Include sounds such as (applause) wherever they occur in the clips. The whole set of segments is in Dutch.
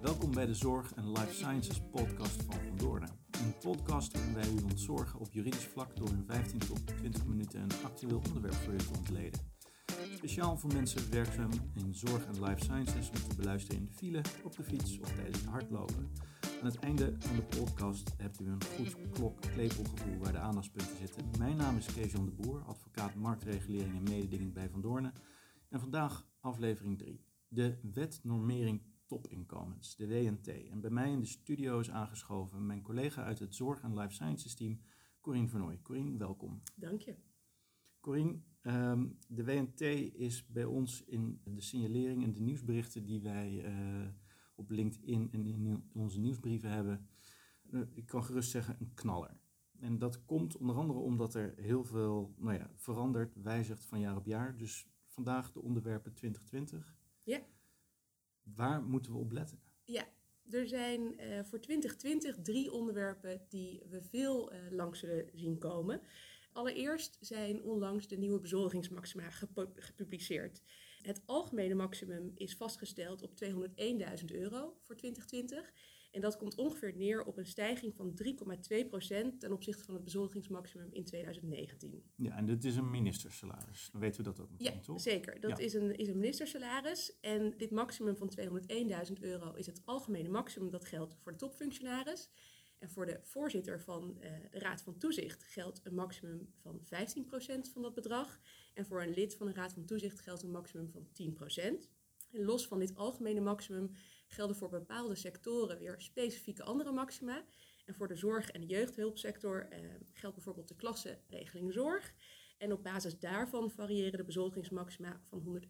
Welkom bij de Zorg en Life Sciences podcast van Van Doorne. Een podcast waarin wij u ontzorgen op juridisch vlak door in 15 tot 20 minuten een actueel onderwerp voor u te ontleden. Speciaal voor mensen werkzaam in zorg en life sciences om te beluisteren in de file, op de fiets of tijdens het hardlopen. Aan het einde van de podcast hebt u een goed klok-klepelgevoel waar de aandachtspunten zitten. Mijn naam is Kees-Jan de Boer, advocaat marktregulering en mededinging bij Van Doorne. En vandaag aflevering 3. De wet normering topinkomens, de WNT. En bij mij in de studio is aangeschoven mijn collega uit het Zorg en Life Sciences team, Corine Vernooy. Corine, welkom. Dank je. Corine, ehm, de WNT is bij ons in de signalering en de nieuwsberichten die wij uh, op LinkedIn en in onze nieuwsbrieven hebben, uh, ik kan gerust zeggen, een knaller. En dat komt onder andere omdat er heel veel nou ja, verandert, wijzigt van jaar op jaar. Dus vandaag de onderwerpen 2020. Ja. Waar moeten we op letten? Ja, er zijn uh, voor 2020 drie onderwerpen die we veel uh, zullen zien komen. Allereerst zijn onlangs de nieuwe bezoldigingsmaxima gepubliceerd. Het algemene maximum is vastgesteld op 201.000 euro voor 2020. En dat komt ongeveer neer op een stijging van 3,2% ten opzichte van het bezoldigingsmaximum in 2019. Ja, en dit is een ministersalaris. Dan weten we dat ook meteen, ja, toch? Zeker, dat is, een, is een ministersalaris. En dit maximum van 201.000 euro is het algemene maximum dat geldt voor de topfunctionaris. En voor de voorzitter van uh, de Raad van Toezicht geldt een maximum van 15% van dat bedrag. En voor een lid van de Raad van Toezicht geldt een maximum van 10%. En los van dit algemene maximum gelden voor bepaalde sectoren weer specifieke andere maxima. En voor de zorg- en de jeugdhulpsector eh, geldt bijvoorbeeld de klassenregeling zorg. En op basis daarvan variëren de bezoldigingsmaxima van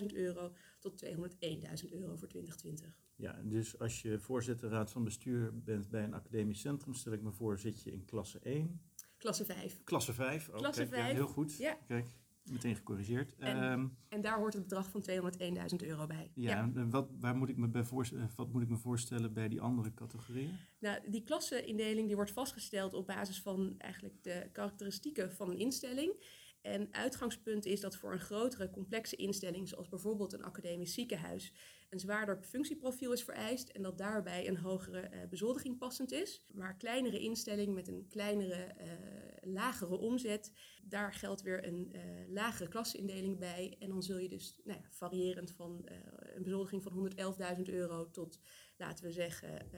111.000 euro tot 201.000 euro voor 2020. Ja, dus als je voorzitter raad van bestuur bent bij een academisch centrum, stel ik me voor, zit je in klasse 1. Klasse 5. Klasse 5, oh, klasse kijk, 5. Ja, heel goed. Ja. Kijk, meteen gecorrigeerd. En, um, en daar hoort het bedrag van 201.000 euro bij. Ja, en wat, waar moet ik me bij voorstellen, wat moet ik me voorstellen bij die andere categorieën? Nou, die klassenindeling die wordt vastgesteld op basis van eigenlijk de karakteristieken van een instelling. En uitgangspunt is dat voor een grotere, complexe instelling, zoals bijvoorbeeld een academisch ziekenhuis, een zwaarder functieprofiel is vereist en dat daarbij een hogere uh, bezoldiging passend is. Maar kleinere instelling met een kleinere, uh, lagere omzet, daar geldt weer een uh, lagere klasseindeling bij. En dan zul je dus nou ja, variërend van een bezoldiging van 111.000 euro tot, laten we zeggen,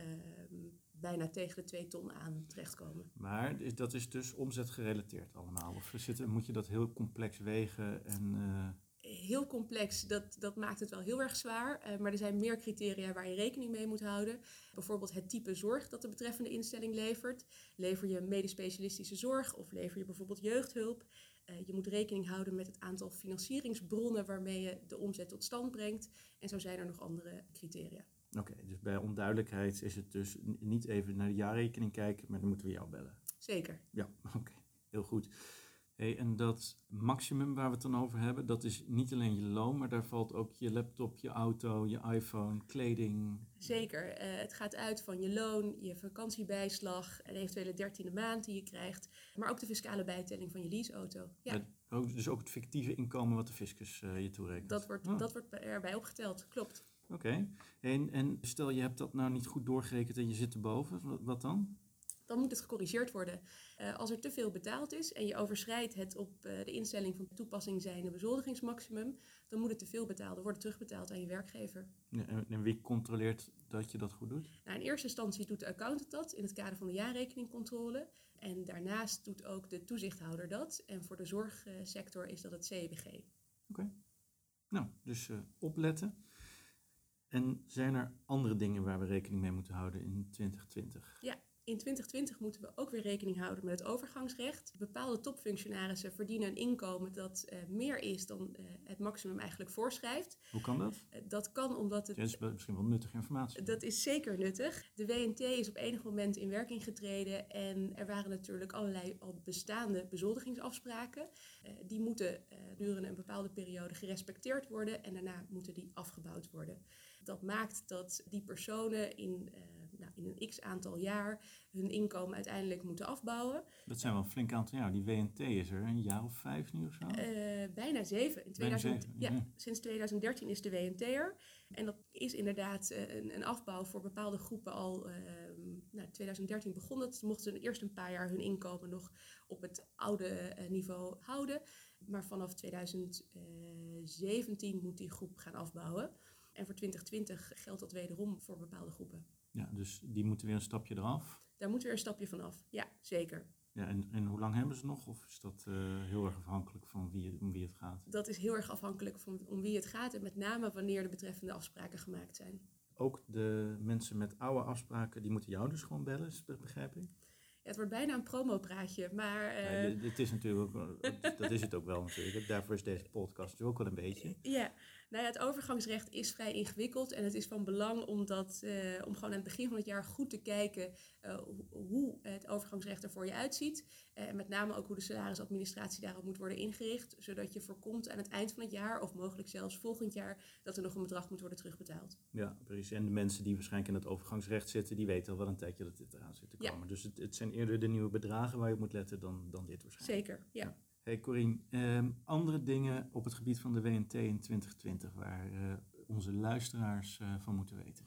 bijna tegen de 2 ton aan terechtkomen. Maar dat is dus omzetgerelateerd allemaal? Of zit, moet je dat heel complex wegen en... Uh... Heel complex, dat, dat maakt het wel heel erg zwaar. Uh, maar er zijn meer criteria waar je rekening mee moet houden. Bijvoorbeeld het type zorg dat de betreffende instelling levert. Lever je medisch specialistische zorg of lever je bijvoorbeeld jeugdhulp? Uh, je moet rekening houden met het aantal financieringsbronnen waarmee je de omzet tot stand brengt. En zo zijn er nog andere criteria. Oké, okay, dus bij onduidelijkheid is het dus niet even naar de jaarrekening kijken, maar dan moeten we jou bellen. Zeker. Ja, (laughs) oké, okay. heel goed. Hey, en dat maximum waar we het dan over hebben, dat is niet alleen je loon, maar daar valt ook je laptop, je auto, je iPhone, kleding. Zeker. Uh, het gaat uit van je loon, je vakantiebijslag, een eventuele dertiende maand die je krijgt, maar ook de fiscale bijtelling van je leaseauto. Ja. dus ook het fictieve inkomen wat de fiscus uh, je toerekent. Dat wordt, oh. dat wordt erbij opgeteld, klopt. Oké. Okay. En, en stel je hebt dat nou niet goed doorgerekend en je zit erboven, wat, wat dan? Dan moet het gecorrigeerd worden. Uh, als er te veel betaald is en je overschrijdt het op uh, de instelling van toepassing zijnde bezoldigingsmaximum, dan moet het te veel betaalde worden terugbetaald aan je werkgever. Ja, en, en, wie controleert dat je dat goed doet? Nou, in eerste instantie doet de accountant dat in het kader van de jaarrekeningcontrole. En daarnaast doet ook de toezichthouder dat. En voor de zorgsector is dat het CBG. Oké. Okay. Nou, dus uh, opletten. En zijn er andere dingen waar we rekening mee moeten houden in 2020? Ja, in 2020 moeten we ook weer rekening houden met het overgangsrecht. Bepaalde topfunctionarissen verdienen een inkomen dat uh, meer is dan uh, het maximum eigenlijk voorschrijft. Hoe kan dat? Uh, dat kan omdat het... Dat is misschien wel nuttige informatie. Dat is zeker nuttig. De WNT is op enig moment in werking getreden en er waren natuurlijk allerlei al bestaande bezoldigingsafspraken. die moeten gedurende een bepaalde periode gerespecteerd worden en daarna moeten die afgebouwd worden. Dat maakt dat die personen in nou, in een x aantal jaar hun inkomen uiteindelijk moeten afbouwen. Dat zijn wel een flink aantal jaar. Die WNT is er een jaar of vijf nu of zo? Uh, bijna zeven. In 2000, zeven, ja. ja. Sinds 2013 is de WNT er. En dat is inderdaad een, een afbouw voor bepaalde groepen al. Uh, nou, 2013 begon het. Ze mochten eerst een paar jaar hun inkomen nog op het oude niveau houden. Maar vanaf 2017 moet die groep gaan afbouwen. En voor 2020 geldt dat wederom voor bepaalde groepen. Ja, dus die moeten weer een stapje eraf? Daar moeten we een stapje van af, ja, zeker. Ja, en, en hoe lang hebben ze nog? Of is dat uh, heel erg afhankelijk van wie, om wie het gaat? Dat is heel erg afhankelijk van om wie het gaat en met name wanneer de betreffende afspraken gemaakt zijn. Ook de mensen met oude afspraken, die moeten jou dus gewoon bellen, begrijp ik? het wordt bijna een promopraatje, maar... Uh... Ja, het is natuurlijk ook, dat is het ook wel natuurlijk. Daarvoor is deze podcast natuurlijk ook wel een beetje. Ja, nou ja, het overgangsrecht is vrij ingewikkeld en het is van belang om, dat, uh, om gewoon aan het begin van het jaar goed te kijken uh, hoe het overgangsrecht er voor je uitziet. En uh, met name ook hoe de salarisadministratie daarop moet worden ingericht, zodat je voorkomt aan het eind van het jaar of mogelijk zelfs volgend jaar dat er nog een bedrag moet worden terugbetaald. Ja, precies. En de mensen die waarschijnlijk in het overgangsrecht zitten, die weten al wel een tijdje dat dit eraan zit te komen. Ja. Dus het, het, zijn eerder de nieuwe bedragen waar je op moet letten dan, dan dit waarschijnlijk. Zeker, ja. ja. Hey Corine, um, andere dingen op het gebied van de WNT in 2020 waar uh, onze luisteraars uh, van moeten weten?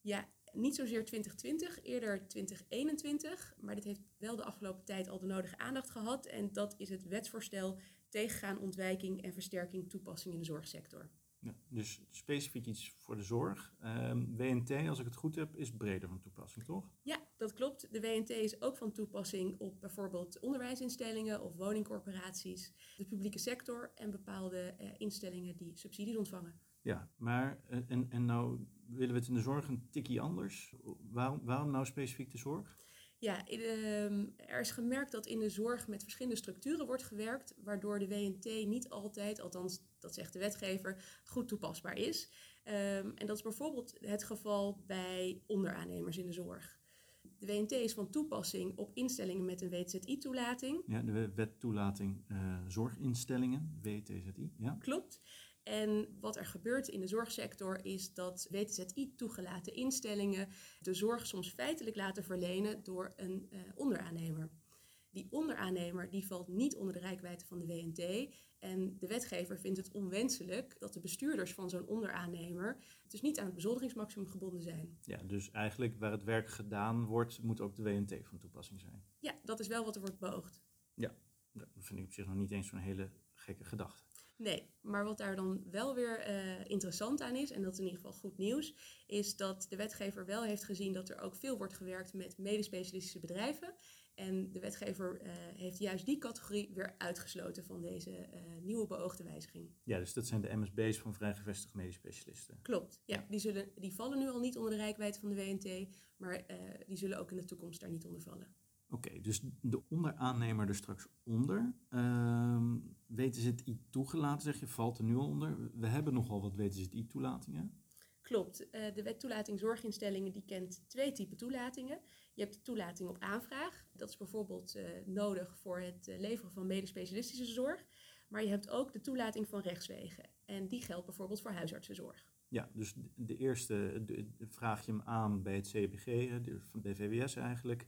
Ja, niet zozeer 2020, eerder 2021. Maar dit heeft wel de afgelopen tijd al de nodige aandacht gehad. En dat is het wetsvoorstel tegengaan, ontwijking en versterking toepassing in de zorgsector. Ja, dus specifiek iets voor de zorg. Um, WNT, als ik het goed heb, is breder van toepassing, toch? Ja, dat klopt. De WNT is ook van toepassing op bijvoorbeeld onderwijsinstellingen of woningcorporaties, de publieke sector en bepaalde uh, instellingen die subsidies ontvangen. Ja, maar eh, en, en nou willen we het in de zorg een tikkie anders. Waarom, waarom nou specifiek de zorg? Ja, ehm, er is gemerkt dat in de zorg met verschillende structuren wordt gewerkt, waardoor de WNT niet altijd, althans dat zegt de wetgever, goed toepasbaar is. Um, en dat is bijvoorbeeld het geval bij onderaannemers in de zorg. De WNT is van toepassing op instellingen met een WTZI-toelating. Ja, de wet toelating uh, zorginstellingen, WTZI. Ja. Klopt. En wat er gebeurt in de zorgsector is dat WTZI-toegelaten instellingen de zorg soms feitelijk laten verlenen door een uh, onderaannemer. Die onderaannemer die valt niet onder de rijkwijde van de WNT. En de wetgever vindt het onwenselijk dat de bestuurders van zo'n onderaannemer dus niet aan het bezoldigingsmaximum gebonden zijn. Ja, dus eigenlijk waar het werk gedaan wordt, moet ook de WNT van toepassing zijn. Ja, dat is wel wat er wordt beoogd. Ja, dat vind ik op zich nog niet eens zo'n hele gekke gedachte. Nee, maar wat daar dan wel weer uh, interessant aan is, en dat is in ieder geval goed nieuws, is dat de wetgever wel heeft gezien dat er ook veel wordt gewerkt met medespecialistische bedrijven. En de wetgever uh, heeft juist die categorie weer uitgesloten van deze uh, nieuwe beoogde wijziging. Ja, dus dat zijn de MSB's van vrijgevestigde medisch specialisten. Klopt, ja. Die, zullen, die vallen nu al niet onder de rijkwijde van de WNT, maar die zullen ook in de toekomst daar niet onder vallen. Oké, dus de onderaannemer er straks onder. Uh, weten ze het I toegelaten, zeg je, valt er nu al onder. We hebben nogal wat weten ze het I toelatingen. Klopt. Uh, de wet toelating zorginstellingen die kent twee typen toelatingen. Je hebt de toelating op aanvraag. Dat is bijvoorbeeld uh, nodig voor het uh, leveren van medespecialistische zorg. Maar je hebt ook de toelating van rechtswegen. En die geldt bijvoorbeeld voor huisartsenzorg. Ja, dus de eerste de, vraag je hem aan bij het CBG, de, van de VWS eigenlijk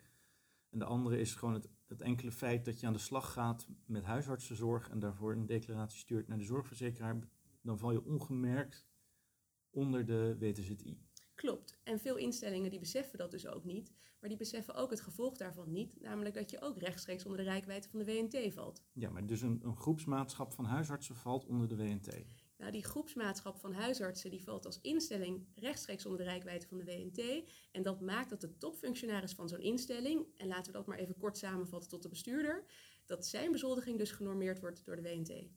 en de andere is gewoon het, het, enkele feit dat je aan de slag gaat met huisartsenzorg en daarvoor een declaratie stuurt naar de zorgverzekeraar, dan val je ongemerkt onder de WTZI. Klopt. En veel instellingen die beseffen dat dus ook niet, maar die beseffen ook het gevolg daarvan niet, namelijk dat je ook rechtstreeks onder de rijkwijde van de WNT valt. Ja, maar dus een, een groepsmaatschap van huisartsen valt onder de WNT. Nou, die groepsmaatschap van huisartsen die valt als instelling rechtstreeks onder de rijkwijde van de WNT. En dat maakt dat de topfunctionaris van zo'n instelling, en laten we dat maar even kort samenvatten tot de bestuurder, dat zijn bezoldiging dus genormeerd wordt door de WNT.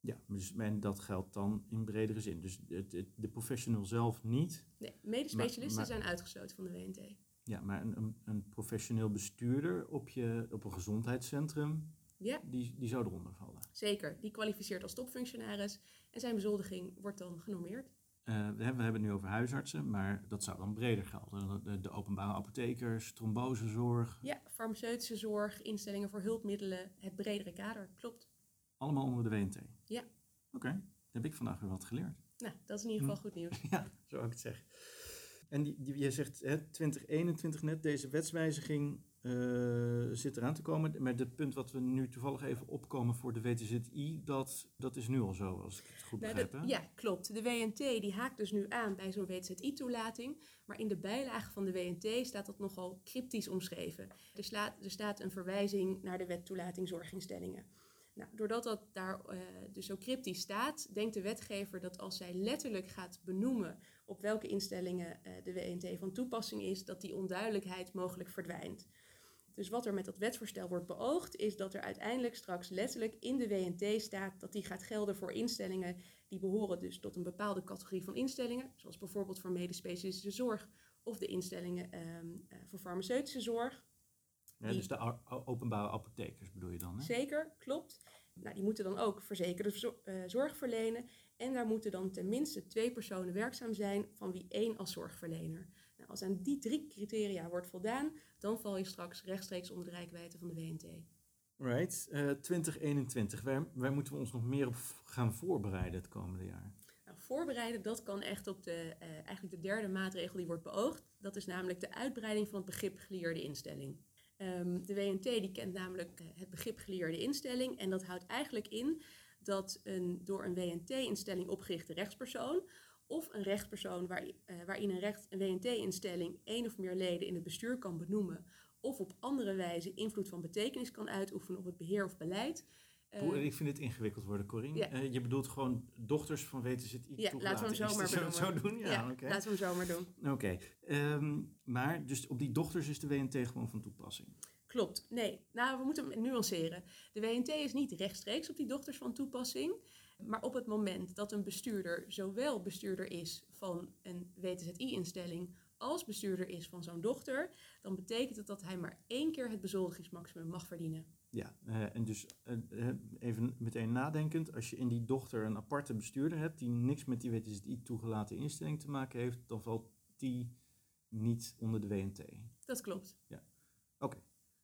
Ja, dus, en dat geldt dan in bredere zin. Dus de, de, professional zelf niet. Nee, medespecialisten zijn uitgesloten van de WNT. Ja, maar een, een, een professioneel bestuurder op, je, op een gezondheidscentrum, ja. die, die zou eronder vallen. Zeker, die kwalificeert als topfunctionaris en zijn bezoldiging wordt dan genormeerd. Uh, we, hebben, het nu over huisartsen, maar dat zou dan breder gelden. De, de, openbare apothekers, trombosezorg. Ja, farmaceutische zorg, instellingen voor hulpmiddelen, het bredere kader, klopt. Allemaal onder de WNT? Ja. Oké, okay. heb ik vandaag weer wat geleerd. Nou, dat is in ieder geval hm. goed nieuws. (laughs) ja, zo ook het zeggen. En die, die, je zegt hè, 2021 net, deze wetswijziging uh, zit eraan te komen. Maar het punt wat we nu toevallig even opkomen voor de WTZI, dat, dat is nu al zo, als ik het goed nou, begrijp. ja, klopt. De WNT die haakt dus nu aan bij zo'n WTZI-toelating. Maar in de bijlage van de WNT staat dat nogal cryptisch omschreven. Er, slaat, er staat een verwijzing naar de wet toelating zorginstellingen. Nou, doordat dat daar uh, dus zo cryptisch staat, denkt de wetgever dat als zij letterlijk gaat benoemen op welke instellingen uh, de WNT van toepassing is, dat die onduidelijkheid mogelijk verdwijnt. Dus wat er met dat wetsvoorstel wordt beoogd, is dat er uiteindelijk straks letterlijk in de WNT staat dat die gaat gelden voor instellingen die behoren dus tot een bepaalde categorie van instellingen, zoals bijvoorbeeld voor medespecialistische zorg of de instellingen um, uh, voor farmaceutische zorg. Ja, dus de openbare apothekers bedoel je dan? Hè? Zeker, klopt. Nou, die moeten dan ook verzekerde uh, zorg verlenen. En daar moeten dan tenminste twee personen werkzaam zijn, van wie één als zorgverlener. Als aan die drie criteria wordt voldaan, dan val je straks rechtstreeks onder de rijkwijde van de WNT. Right, uh, 2021. Waar, waar, moeten we ons nog meer op gaan voorbereiden het komende jaar? Nou, voorbereiden, dat kan echt op de, uh, eigenlijk de derde maatregel die wordt beoogd. Dat is namelijk de uitbreiding van het begrip geleerde instelling. Um, de WNT die kent namelijk uh, het begrip geleerde instelling en dat houdt eigenlijk in dat een door een WNT-instelling opgerichte rechtspersoon of een rechtspersoon waar, uh, waarin een, recht, een WNT-instelling één of meer leden in het bestuur kan benoemen of op andere wijze invloed van betekenis kan uitoefenen op het beheer of beleid. Uh, ik vind dit ingewikkeld worden, Corine. Ja. Uh, je bedoelt gewoon dochters van WTZI Ja, laten we hem zo maar zo, zo, doen. Ja, ja okay. laten we hem zo maar doen. Oké, okay. um, maar dus op die dochters is de WNT gewoon van toepassing? Klopt, nee. Nou, we moeten hem nuanceren. De WNT is niet rechtstreeks op die dochters van toepassing. Maar op het moment dat een bestuurder zowel bestuurder is van een WTZI-instelling als bestuurder is van zo'n dochter, dan betekent het dat hij maar één keer het bezoldigingsmaximum mag verdienen. Ja, uh, en dus uh, even meteen nadenkend, als je in die dochter een aparte bestuurder hebt die niks met die WTZI-toegelaten instelling te maken heeft, dan valt die niet onder de WNT. Dat klopt. Ja, oké.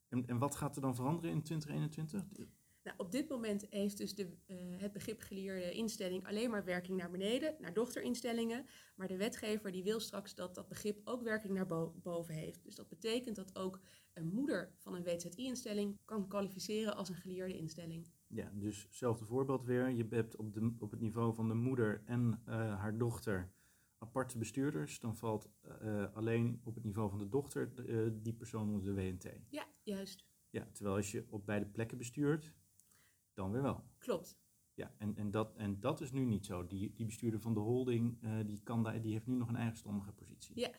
En, en wat gaat er dan veranderen in 2021? Nou, op dit moment heeft dus de, uh, het begrip geleerde instelling alleen maar werking naar beneden, naar dochterinstellingen. Maar de wetgever die wil straks dat dat begrip ook werking naar bo boven heeft. Dus dat betekent dat ook een moeder van een WZI-instelling kan kwalificeren als een geleerde instelling. Ja, dus hetzelfde voorbeeld weer. Je hebt op, de, op het niveau van de moeder en uh, haar dochter aparte bestuurders. Dan valt uh, alleen op het niveau van de dochter die persoon onder de WNT. Ja, juist. Ja, terwijl als je op beide plekken bestuurt, dan weer wel. Klopt. Ja, en, en, dat, en dat is nu niet zo. Die, die bestuurder van de holding, uh, die, kan daar, die heeft nu nog een eigenstandige positie. Ja.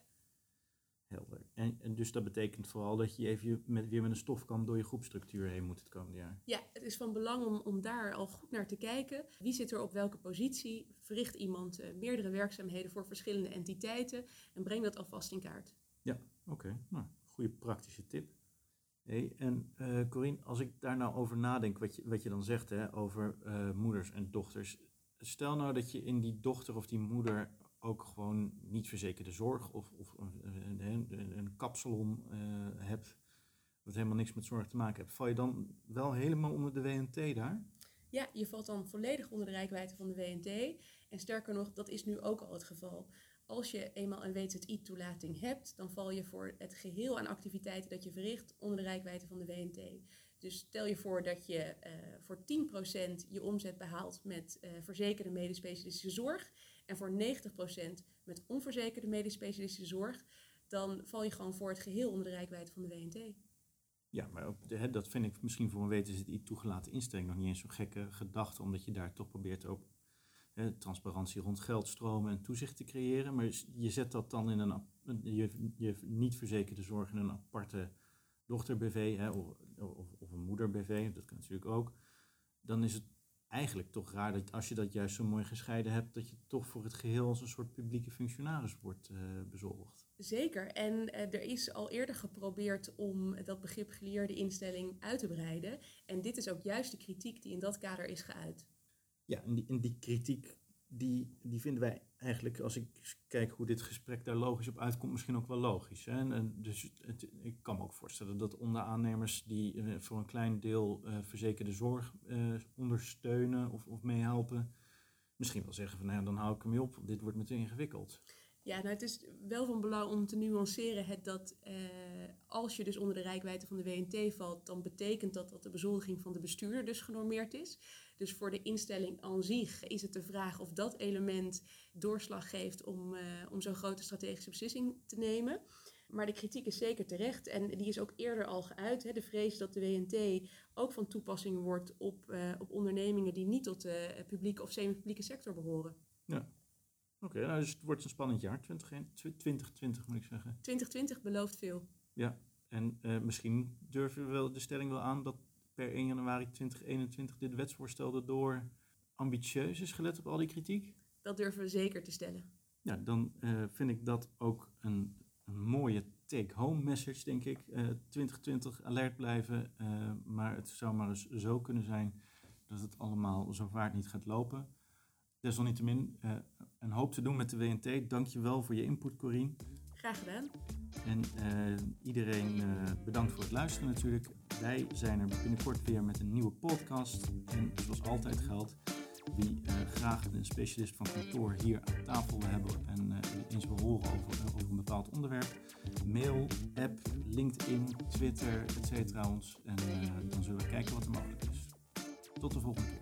Helder. En, en dus dat betekent vooral dat je even met, weer met een stofkam door je groepstructuur heen moet het komende jaar. Ja, het is van belang om, om daar al goed naar te kijken. Wie zit er op welke positie? Verricht iemand uh, meerdere werkzaamheden voor verschillende entiteiten? En breng dat alvast in kaart. Ja, oké. Okay. Nou, goede praktische tip. Hey, en uh, Corine, als ik daar nou over nadenk, wat je, wat je dan zegt hè, over uh, moeders en dochters. Stel nou dat je in die dochter of die moeder ook gewoon niet verzekerde zorg of, of een, een, kapsalon uh, hebt, wat helemaal niks met zorg te maken heeft. Val je dan wel helemaal onder de WNT daar? Ja, je valt dan volledig onder de rijkwijde van de WNT. En sterker nog, dat is nu ook al het geval als je eenmaal een WZI-toelating hebt, dan val je voor het geheel aan activiteiten dat je verricht onder de rijkwijde van de WNT. Dus stel je voor dat je uh, voor 10% je omzet behaalt met uh, verzekerde medisch-specialistische zorg en voor 90% met onverzekerde medisch-specialistische zorg, dan val je gewoon voor het geheel onder de rijkwijde van de WNT. Ja, maar hè, dat vind ik misschien voor een WZI-toegelaten instelling nog niet eens zo'n gekke gedachte, omdat je daar toch probeert ook transparantie rond geldstromen en toezicht te creëren. Maar je zet dat dan in een, je, je niet verzekerde zorg in een aparte dochter-BV hè, of, of, of, een moeder-BV, dat kan natuurlijk ook. Dan is het eigenlijk toch raar dat als je dat juist zo mooi gescheiden hebt, dat je toch voor het geheel als een soort publieke functionaris wordt uh, bezoldigd. Zeker. En uh, er is al eerder geprobeerd om dat begrip geleerde instelling uit te breiden. En dit is ook juist de kritiek die in dat kader is geuit. Ja, en die, en die kritiek, die, die vinden wij eigenlijk, als ik kijk hoe dit gesprek daar logisch op uitkomt, misschien ook wel logisch. Hè? En dus ik kan me ook voorstellen dat onderaannemers die uh, voor een klein deel uh, verzekerde zorg uh, ondersteunen of, of meehelpen, misschien wel zeggen van nou ja, dan hou ik hem op, dit wordt me te ingewikkeld. Ja, nou het is wel van belang om te nuanceren het dat eh, als je dus onder de rijkwijde van de WNT valt, dan betekent dat dat de bezoldiging van de bestuurder dus genormeerd is. Dus voor de instelling aan zich is het de vraag of dat element doorslag geeft om, uh, om zo'n grote strategische beslissing te nemen. Maar de kritiek is zeker terecht en die is ook eerder al geuit. Hè. De vrees dat de WNT ook van toepassing wordt op, uh, op ondernemingen die niet tot de publieke of semi-publieke sector behoren. Ja. Oké, nou, dus het wordt een spannend jaar, 2020 moet ik zeggen. 2020 belooft veel. Ja, en uh, misschien durven we wel de stelling wel aan dat per 1 januari 2021 dit wetsvoorstel erdoor ambitieus is gelet op al die kritiek? Dat durven we zeker te stellen. Ja, dan uh, vind ik dat ook een, een mooie take-home message, denk ik. Uh, 2020 alert blijven, maar het zou maar eens zo kunnen zijn dat het allemaal zo vaart niet gaat lopen. Desalniettemin een hoop te doen met de WNT. Dank je wel voor je input, Corine. Graag gedaan. En iedereen bedankt voor het luisteren natuurlijk. Wij zijn er binnenkort weer met een nieuwe podcast. En zoals altijd geldt, wie graag een specialist van kantoor hier aan tafel wil hebben en eens wil horen over, over een bepaald onderwerp, mail, app, LinkedIn, Twitter, etc. ons. En dan zullen we kijken wat er mogelijk is. Tot de volgende keer.